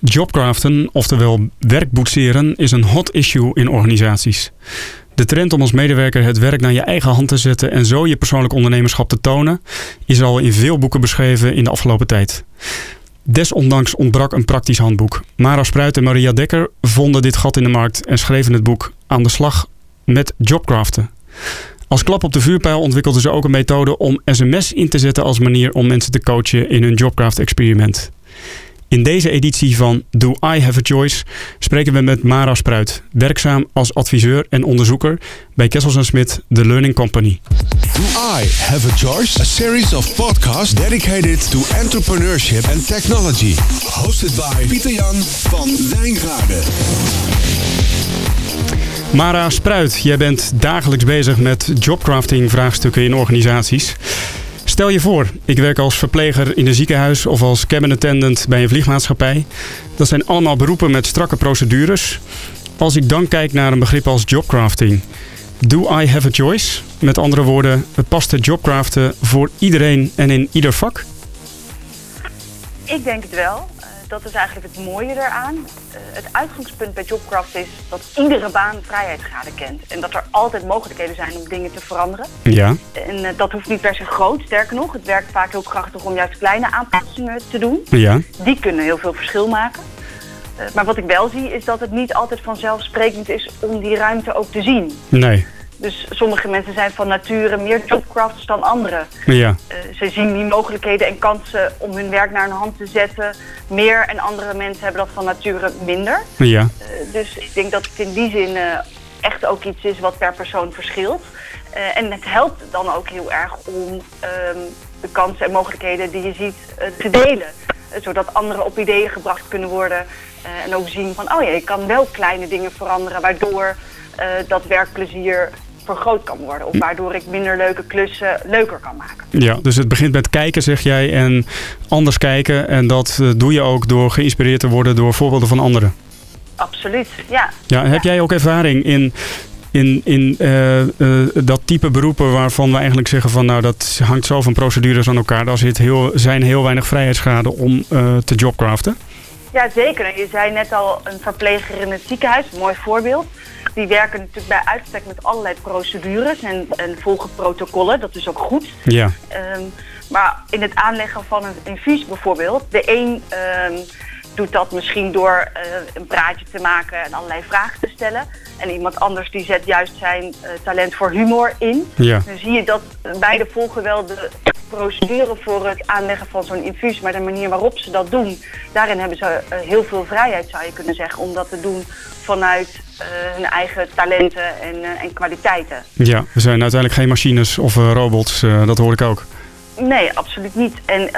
Jobcraften, oftewel werkboetseren, is een hot issue in organisaties. De trend om als medewerker het werk naar je eigen hand te zetten en zo je persoonlijk ondernemerschap te tonen, is al in veel boeken beschreven in de afgelopen tijd. Desondanks ontbrak een praktisch handboek. Mara Spruit en Maria Dekker vonden dit gat in de markt en schreven het boek Aan de slag met Jobcraften. Als klap op de vuurpijl ontwikkelden ze ook een methode om sms in te zetten als manier om mensen te coachen in hun Jobcraft-experiment. In deze editie van Do I Have a Choice spreken we met Mara Spruit, werkzaam als adviseur en onderzoeker bij Kessels Smit, The Learning Company. Do I Have a Choice? A series of podcasts dedicated to entrepreneurship and technology. Hosted by Pieter Jan van Wijngaarden. Mara Spruit, jij bent dagelijks bezig met jobcrafting vraagstukken in organisaties. Stel je voor, ik werk als verpleger in een ziekenhuis of als cabin attendant bij een vliegmaatschappij. Dat zijn allemaal beroepen met strakke procedures. Als ik dan kijk naar een begrip als jobcrafting, do I have a choice? Met andere woorden, past het jobcraften voor iedereen en in ieder vak? Ik denk het wel dat is eigenlijk het mooie eraan. Uh, het uitgangspunt bij Jobcraft is dat iedere baan vrijheidsgraden kent. En dat er altijd mogelijkheden zijn om dingen te veranderen. Ja. En uh, dat hoeft niet per se groot. Sterker nog, het werkt vaak heel krachtig om juist kleine aanpassingen te doen. Ja. Die kunnen heel veel verschil maken. Uh, maar wat ik wel zie is dat het niet altijd vanzelfsprekend is om die ruimte ook te zien. Nee. Dus sommige mensen zijn van nature meer jobcrafters dan anderen. Ja. Uh, ze zien die mogelijkheden en kansen om hun werk naar hun hand te zetten meer. En andere mensen hebben dat van nature minder. Ja. Uh, dus ik denk dat het in die zin uh, echt ook iets is wat per persoon verschilt. en het helpt dan ook heel erg om um, de kansen en mogelijkheden die je ziet te delen. zodat anderen op ideeën gebracht kunnen worden. en ook zien van, oh ja, ik kan wel kleine dingen veranderen waardoor dat werkplezier vergroot kan worden. Of waardoor ik minder leuke klussen leuker kan maken. Ja, dus het begint met kijken, zeg jij, en anders kijken. En dat uh, doe je ook door geïnspireerd te worden door voorbeelden van anderen. Absoluut, ja. Ja, heb jij ook ervaring in, in, in uh, uh, dat type beroepen waarvan we eigenlijk zeggen van nou dat hangt zo van procedures aan elkaar. Daar zit heel, zijn heel weinig vrijheidsgraden om te jobcraften? Ja, zeker. Je zei net al een verpleger in het ziekenhuis, mooi voorbeeld. Die werken natuurlijk bij uitstek met allerlei procedures en, en volgen protocollen. Dat is ook goed. Ja. Um, maar in het aanleggen van een infuus bijvoorbeeld, de een um, doet dat misschien door uh, een praatje te maken en allerlei vragen te stellen. En iemand anders die zet juist zijn uh, talent voor humor in. Ja. Dan zie je dat beide volgen wel de procedure voor het aanleggen van zo'n infuus. Maar de manier waarop ze dat doen, daarin hebben ze uh, heel veel vrijheid zou je kunnen zeggen. Om dat te doen vanuit hun eigen talenten en, en, kwaliteiten. Ja, we zijn uiteindelijk geen machines of robots, dat hoor ik ook. Nee, absoluut niet. En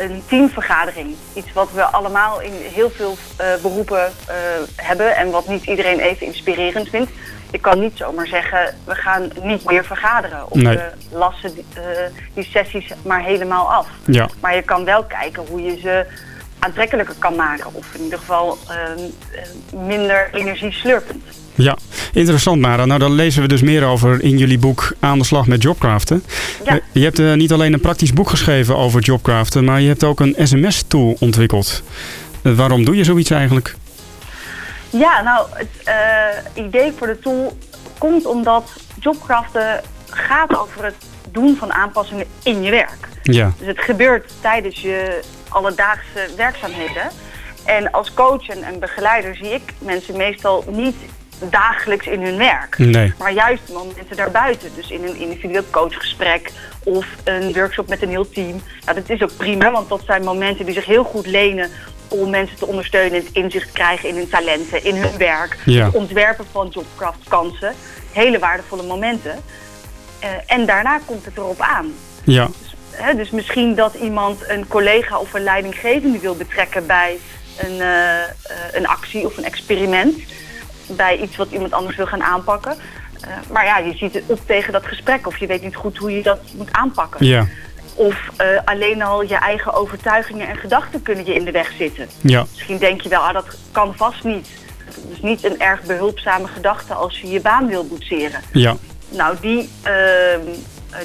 een teamvergadering, iets wat we allemaal in heel veel beroepen hebben en wat niet iedereen even inspirerend vindt. Je kan niet zomaar zeggen, we gaan niet meer vergaderen. Of nee. we lassen die, die sessies maar helemaal af. Ja. Maar je kan wel kijken hoe je ze aantrekkelijker kan maken. Of in ieder geval uh, minder energie slurpend. Ja, interessant Mara. Nou, dan lezen we dus meer over in jullie boek Aan de slag met jobcraften. Ja. Je hebt uh, niet alleen een praktisch boek geschreven over jobcraften, maar je hebt ook een sms-tool ontwikkeld. Uh, waarom doe je zoiets eigenlijk? Ja, nou, het uh, idee voor de tool komt omdat jobcraften gaat over het doen van aanpassingen in je werk. Ja. Dus het gebeurt tijdens je alledaagse werkzaamheden. En als coach en, en begeleider zie ik mensen meestal niet dagelijks in hun werk. Nee. Maar juist momenten daarbuiten. Dus in een individueel coachgesprek of een workshop met een heel team. Nou, dat is ook prima, want dat zijn momenten die zich heel goed lenen om mensen te ondersteunen in het inzicht krijgen in hun talenten, in hun werk. Ja. Het ontwerpen van jobcraft-kansen. Hele waardevolle momenten. Uh, en daarna komt het erop aan. Ja. Dus, hè, dus misschien dat iemand een collega of een leidinggevende wil betrekken bij een, uh, uh, een actie of een experiment. Bij iets wat iemand anders wil gaan aanpakken. Uh, maar ja, je ziet het op tegen dat gesprek of je weet niet goed hoe je dat moet aanpakken. Ja. Of uh, alleen al je eigen overtuigingen en gedachten kunnen je in de weg zitten. Ja. Misschien denk je wel, ah, dat kan vast niet. Het is niet een erg behulpzame gedachte als je je baan wil boetseren. Ja. Nou, die, uh,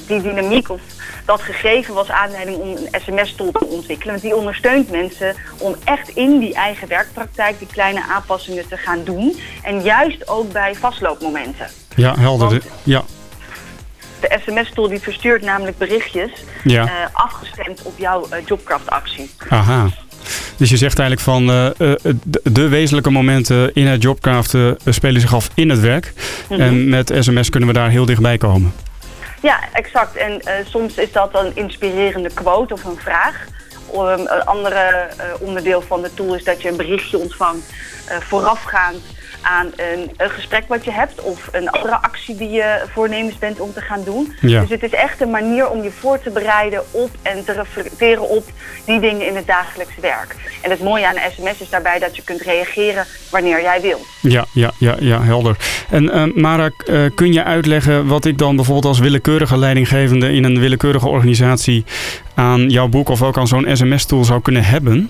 die dynamiek of dat gegeven was aanleiding om een sms-tool te ontwikkelen. Want die ondersteunt mensen om echt in die eigen werkpraktijk die kleine aanpassingen te gaan doen. En juist ook bij vastloopmomenten. Ja, helder. Want- ja, De sms-tool die verstuurt namelijk berichtjes Ja. eh, afgestemd op jouw Jobcraft-actie. aha. Dus je zegt eigenlijk van eh, de, wezenlijke momenten in het jobcraft eh, spelen zich af in het werk. Mhm. En met sms kunnen we daar heel dichtbij komen. Ja, exact. En eh, soms is dat een inspirerende quote of een vraag. Um, een andere eh, onderdeel van de tool is dat je een berichtje ontvangt eh, voorafgaand aan een, een gesprek wat je hebt of een andere actie die je voornemens bent om te gaan doen. Ja. Dus het is echt een manier om je voor te bereiden op en te reflecteren op die dingen in het dagelijkse werk. En het mooie aan een sms is daarbij dat je kunt reageren wanneer jij wilt. Ja, ja, ja, ja helder. En eh, Mara, eh, kun je uitleggen wat ik dan bijvoorbeeld als willekeurige leidinggevende in een willekeurige organisatie aan jouw boek of ook aan zo'n sms-tool zou kunnen hebben?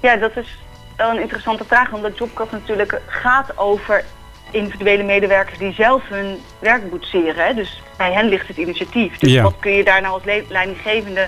Ja, dat is wel een interessante vraag, omdat Jobcraft natuurlijk gaat over individuele medewerkers die zelf hun werk boetseren. Hè. Dus bij hen ligt het initiatief. Dus Ja. wat kun je daar nou als le- leidinggevende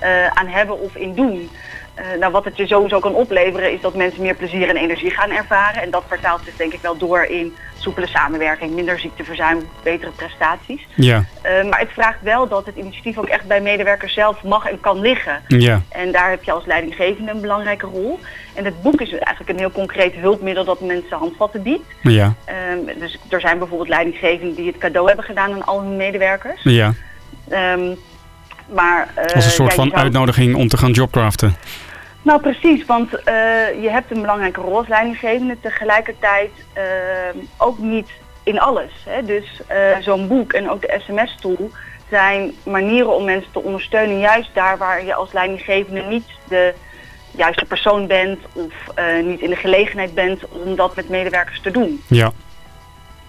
eh, aan hebben of in doen? Eh, nou, wat het je sowieso kan opleveren is dat mensen meer plezier en energie gaan ervaren. En dat vertaalt zich denk ik wel door in soepele samenwerking, minder ziekteverzuim, betere prestaties. Ja, Eh, maar het vraagt wel dat het initiatief ook echt bij medewerkers zelf mag en kan liggen. ja, En daar heb je als leidinggevende een belangrijke rol. En het boek is eigenlijk een heel concreet hulpmiddel dat mensen handvatten biedt. ja, Ehm, dus er zijn bijvoorbeeld leidinggevenden die het cadeau hebben gedaan aan al hun medewerkers. ja. Ehm, maar, eh, Als een soort ja, van zou- uitnodiging om te gaan jobcraften. Nou precies, want eh, je hebt een belangrijke rol als leidinggevende. Tegelijkertijd ehm, ook niet in alles. Hè? Dus eh, zo'n boek en ook de sms-tool zijn manieren om mensen te ondersteunen. Juist daar waar je als leidinggevende niet de juiste persoon bent of eh, niet in de gelegenheid bent om dat met medewerkers te doen. Ja.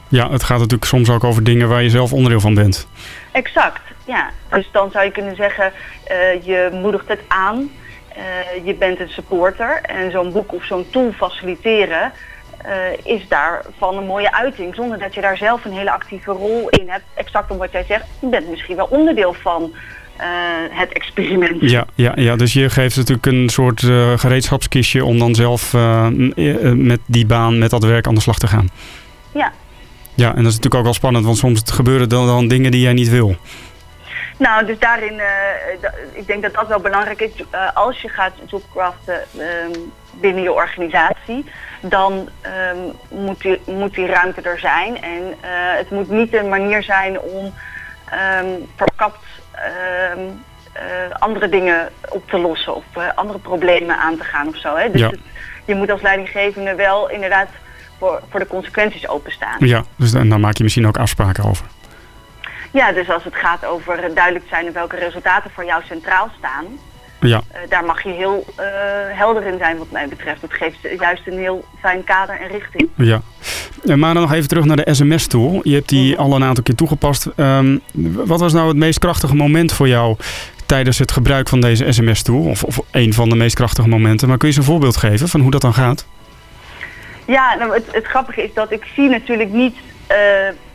Ja, het gaat natuurlijk soms ook over dingen waar je zelf onderdeel van bent. Exact, ja. Dus dan zou je kunnen zeggen, eh, je moedigt het aan, eh, je bent een supporter en zo'n boek of zo'n tool faciliteren eh, is daarvan een mooie uiting. Zonder dat je daar zelf een hele actieve rol in hebt. Exact om wat jij zegt, je bent misschien wel onderdeel van eh, het experiment. Ja, ja, ja, dus je geeft natuurlijk een soort gereedschapskistje om dan zelf met die baan, met dat werk aan de slag te gaan. Ja. Ja, en dat is natuurlijk ook wel spannend, want soms gebeuren dan, dan dingen die jij niet wil. Nou, dus daarin, eh, ik denk dat dat wel belangrijk is. Eh, als je gaat jobcraften ehm, binnen je organisatie, dan ehm, moet, die, moet die ruimte er zijn. En eh, het moet niet een manier zijn om ehm verkapt andere dingen op te lossen of andere problemen aan te gaan of zo. Hè? Dus Ja. het- je moet als leidinggevende wel inderdaad voor, voor de consequenties openstaan. Ja, dus dan, dan maak je misschien ook afspraken over. Ja, dus als het gaat over duidelijk zijn welke resultaten voor jou centraal staan, Ja, eh, daar mag je heel eh, helder in zijn wat mij betreft. Het geeft juist een heel fijn kader en richting. ja. Eh, Maar dan nog even terug naar de sms-tool. Je hebt die al een aantal keer toegepast. Ehm, wat was nou het meest krachtige moment voor jou tijdens het gebruik van deze sms-tool? Of, of een van de meest krachtige momenten. Maar kun je eens een voorbeeld geven van hoe dat dan gaat? Ja, nou, het, het grappige is dat ik zie natuurlijk niet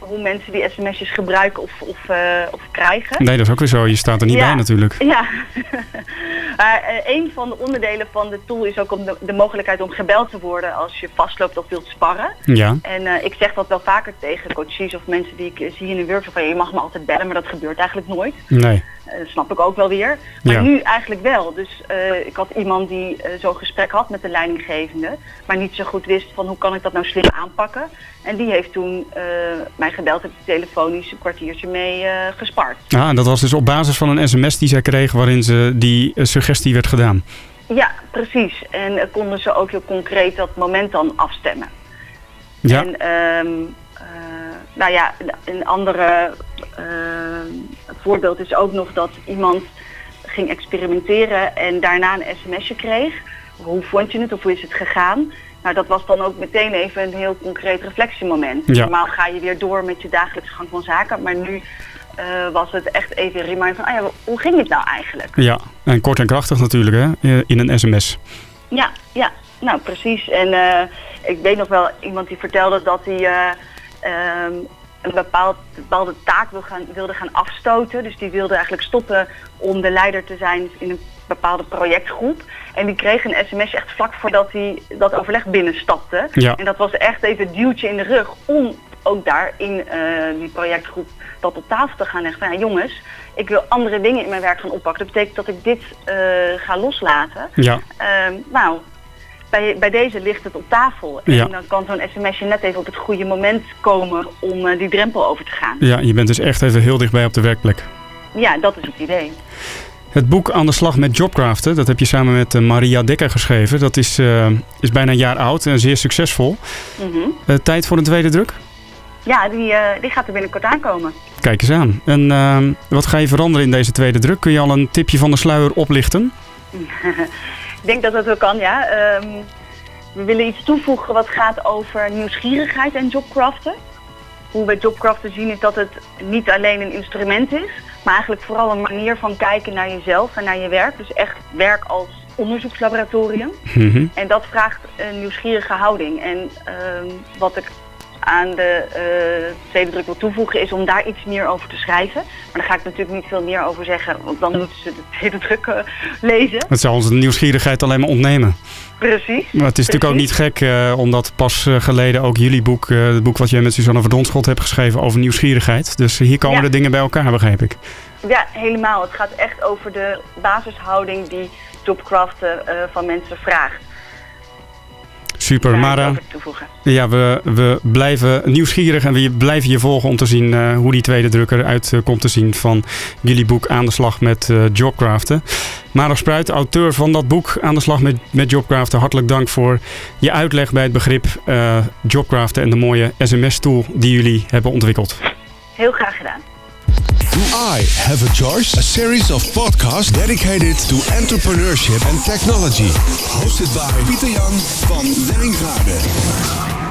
hoe mensen die sms'jes gebruiken of, of, eh, of krijgen. Nee, dat is ook weer zo. Je staat er niet Ja. bij natuurlijk. Ja, maar eh, een van de onderdelen van de tool is ook om de, de mogelijkheid om gebeld te worden als je vastloopt of wilt sparren. Ja, En eh, ik zeg dat wel vaker tegen coaches of mensen die ik zie in een workshop. Van, je mag me altijd bellen, maar dat gebeurt eigenlijk nooit. nee. Dat snap ik ook wel weer. Maar Ja. nu eigenlijk wel. Dus ik had iemand die zo'n gesprek had met de leidinggevende. Maar niet zo goed wist van hoe kan ik dat nou slim aanpakken. En die heeft toen eh, mij gebeld en telefonisch een kwartiertje mee eh, gespart. Ah, en dat was dus op basis van een sms die zij kreeg waarin ze die eh, suggestie werd gedaan. Ja, precies. En eh, konden ze ook heel concreet dat moment dan afstemmen. Ja, En ehm, eh, nou ja, een andere eh, voorbeeld is ook nog dat iemand ging experimenteren en daarna een sms'je kreeg. Hoe vond je het of hoe is het gegaan? Nou, dat was dan ook meteen even een heel concreet reflectiemoment. Ja. Normaal ga je weer door met je dagelijkse gang van zaken, maar nu eh, was het echt even een reminder van, ah ja, hoe ging het nou eigenlijk? ja. En kort en krachtig natuurlijk hè, in een sms. Ja, ja, nou precies. En eh, ik weet nog wel iemand die vertelde dat hij eh, ehm, een bepaald, bepaalde taak wil gaan, wilde gaan afstoten. Dus die wilde eigenlijk stoppen om de leider te zijn in een bepaalde projectgroep. En die kreeg een sms echt vlak voordat hij dat overleg binnenstapte. Ja. En dat was echt even duwtje in de rug om ook daar in eh, die projectgroep dat op tafel te gaan leggen. Van, ja, jongens, ik wil andere dingen in mijn werk gaan oppakken. Dat betekent dat ik dit eh, ga loslaten. Ja. Ehm, nou, bij, bij deze ligt het op tafel. En Ja. dan kan zo'n sms'je net even op het goede moment komen om eh, die drempel over te gaan. ja, je bent dus echt even heel dichtbij op de werkplek. Ja, dat is het idee. Het boek Aan de slag met Jobcraften, dat heb je samen met eh, Maria Dekker geschreven. Dat is, eh, is bijna een jaar oud en zeer succesvol. Mhm. Eh, tijd voor een tweede druk? Ja, die, die gaat er binnenkort aankomen. Kijk eens aan. En wat ga je veranderen in deze tweede druk? Kun je al een tipje van de sluier oplichten? Ik denk dat dat wel kan, ja. Ehm, we willen iets toevoegen wat gaat over nieuwsgierigheid en jobcraften. Hoe we jobcraften zien is dat het niet alleen een instrument is, maar eigenlijk vooral een manier van kijken naar jezelf en naar je werk. Dus echt werk als onderzoekslaboratorium. Mhm. En dat vraagt een nieuwsgierige houding. En ehm, wat ik aan de eh, tweede druk wil toevoegen is om daar iets meer over te schrijven. Maar daar ga ik natuurlijk niet veel meer over zeggen, want dan moeten ze de tweede druk eh, lezen. Het zal onze nieuwsgierigheid alleen maar ontnemen. Precies. Maar het is natuurlijk ook niet gek, eh, omdat pas geleden ook jullie boek, het boek wat jij met Suzanne Verdonschot hebt geschreven over nieuwsgierigheid. Dus hier komen Ja. de dingen bij elkaar, begrijp ik. Ja, helemaal. Het gaat echt over de basishouding die Jobcraften eh, van mensen vraagt. Super, Daar toevoegen. ja, we, we blijven nieuwsgierig en we blijven je volgen om te zien eh, hoe die tweede druk eruit eh, komt te zien van jullie boek Aan de slag met eh, Jobcraften. Maro Spruit, auteur van dat boek Aan de slag met, met Jobcraften, hartelijk dank voor je uitleg bij het begrip Jobcraften en de mooie sms-tool die jullie hebben ontwikkeld. Heel graag gedaan. Do I Have a Choice? A series of podcasts dedicated to entrepreneurship and technology. Hosted by Pieter Jan van Wijngaarden.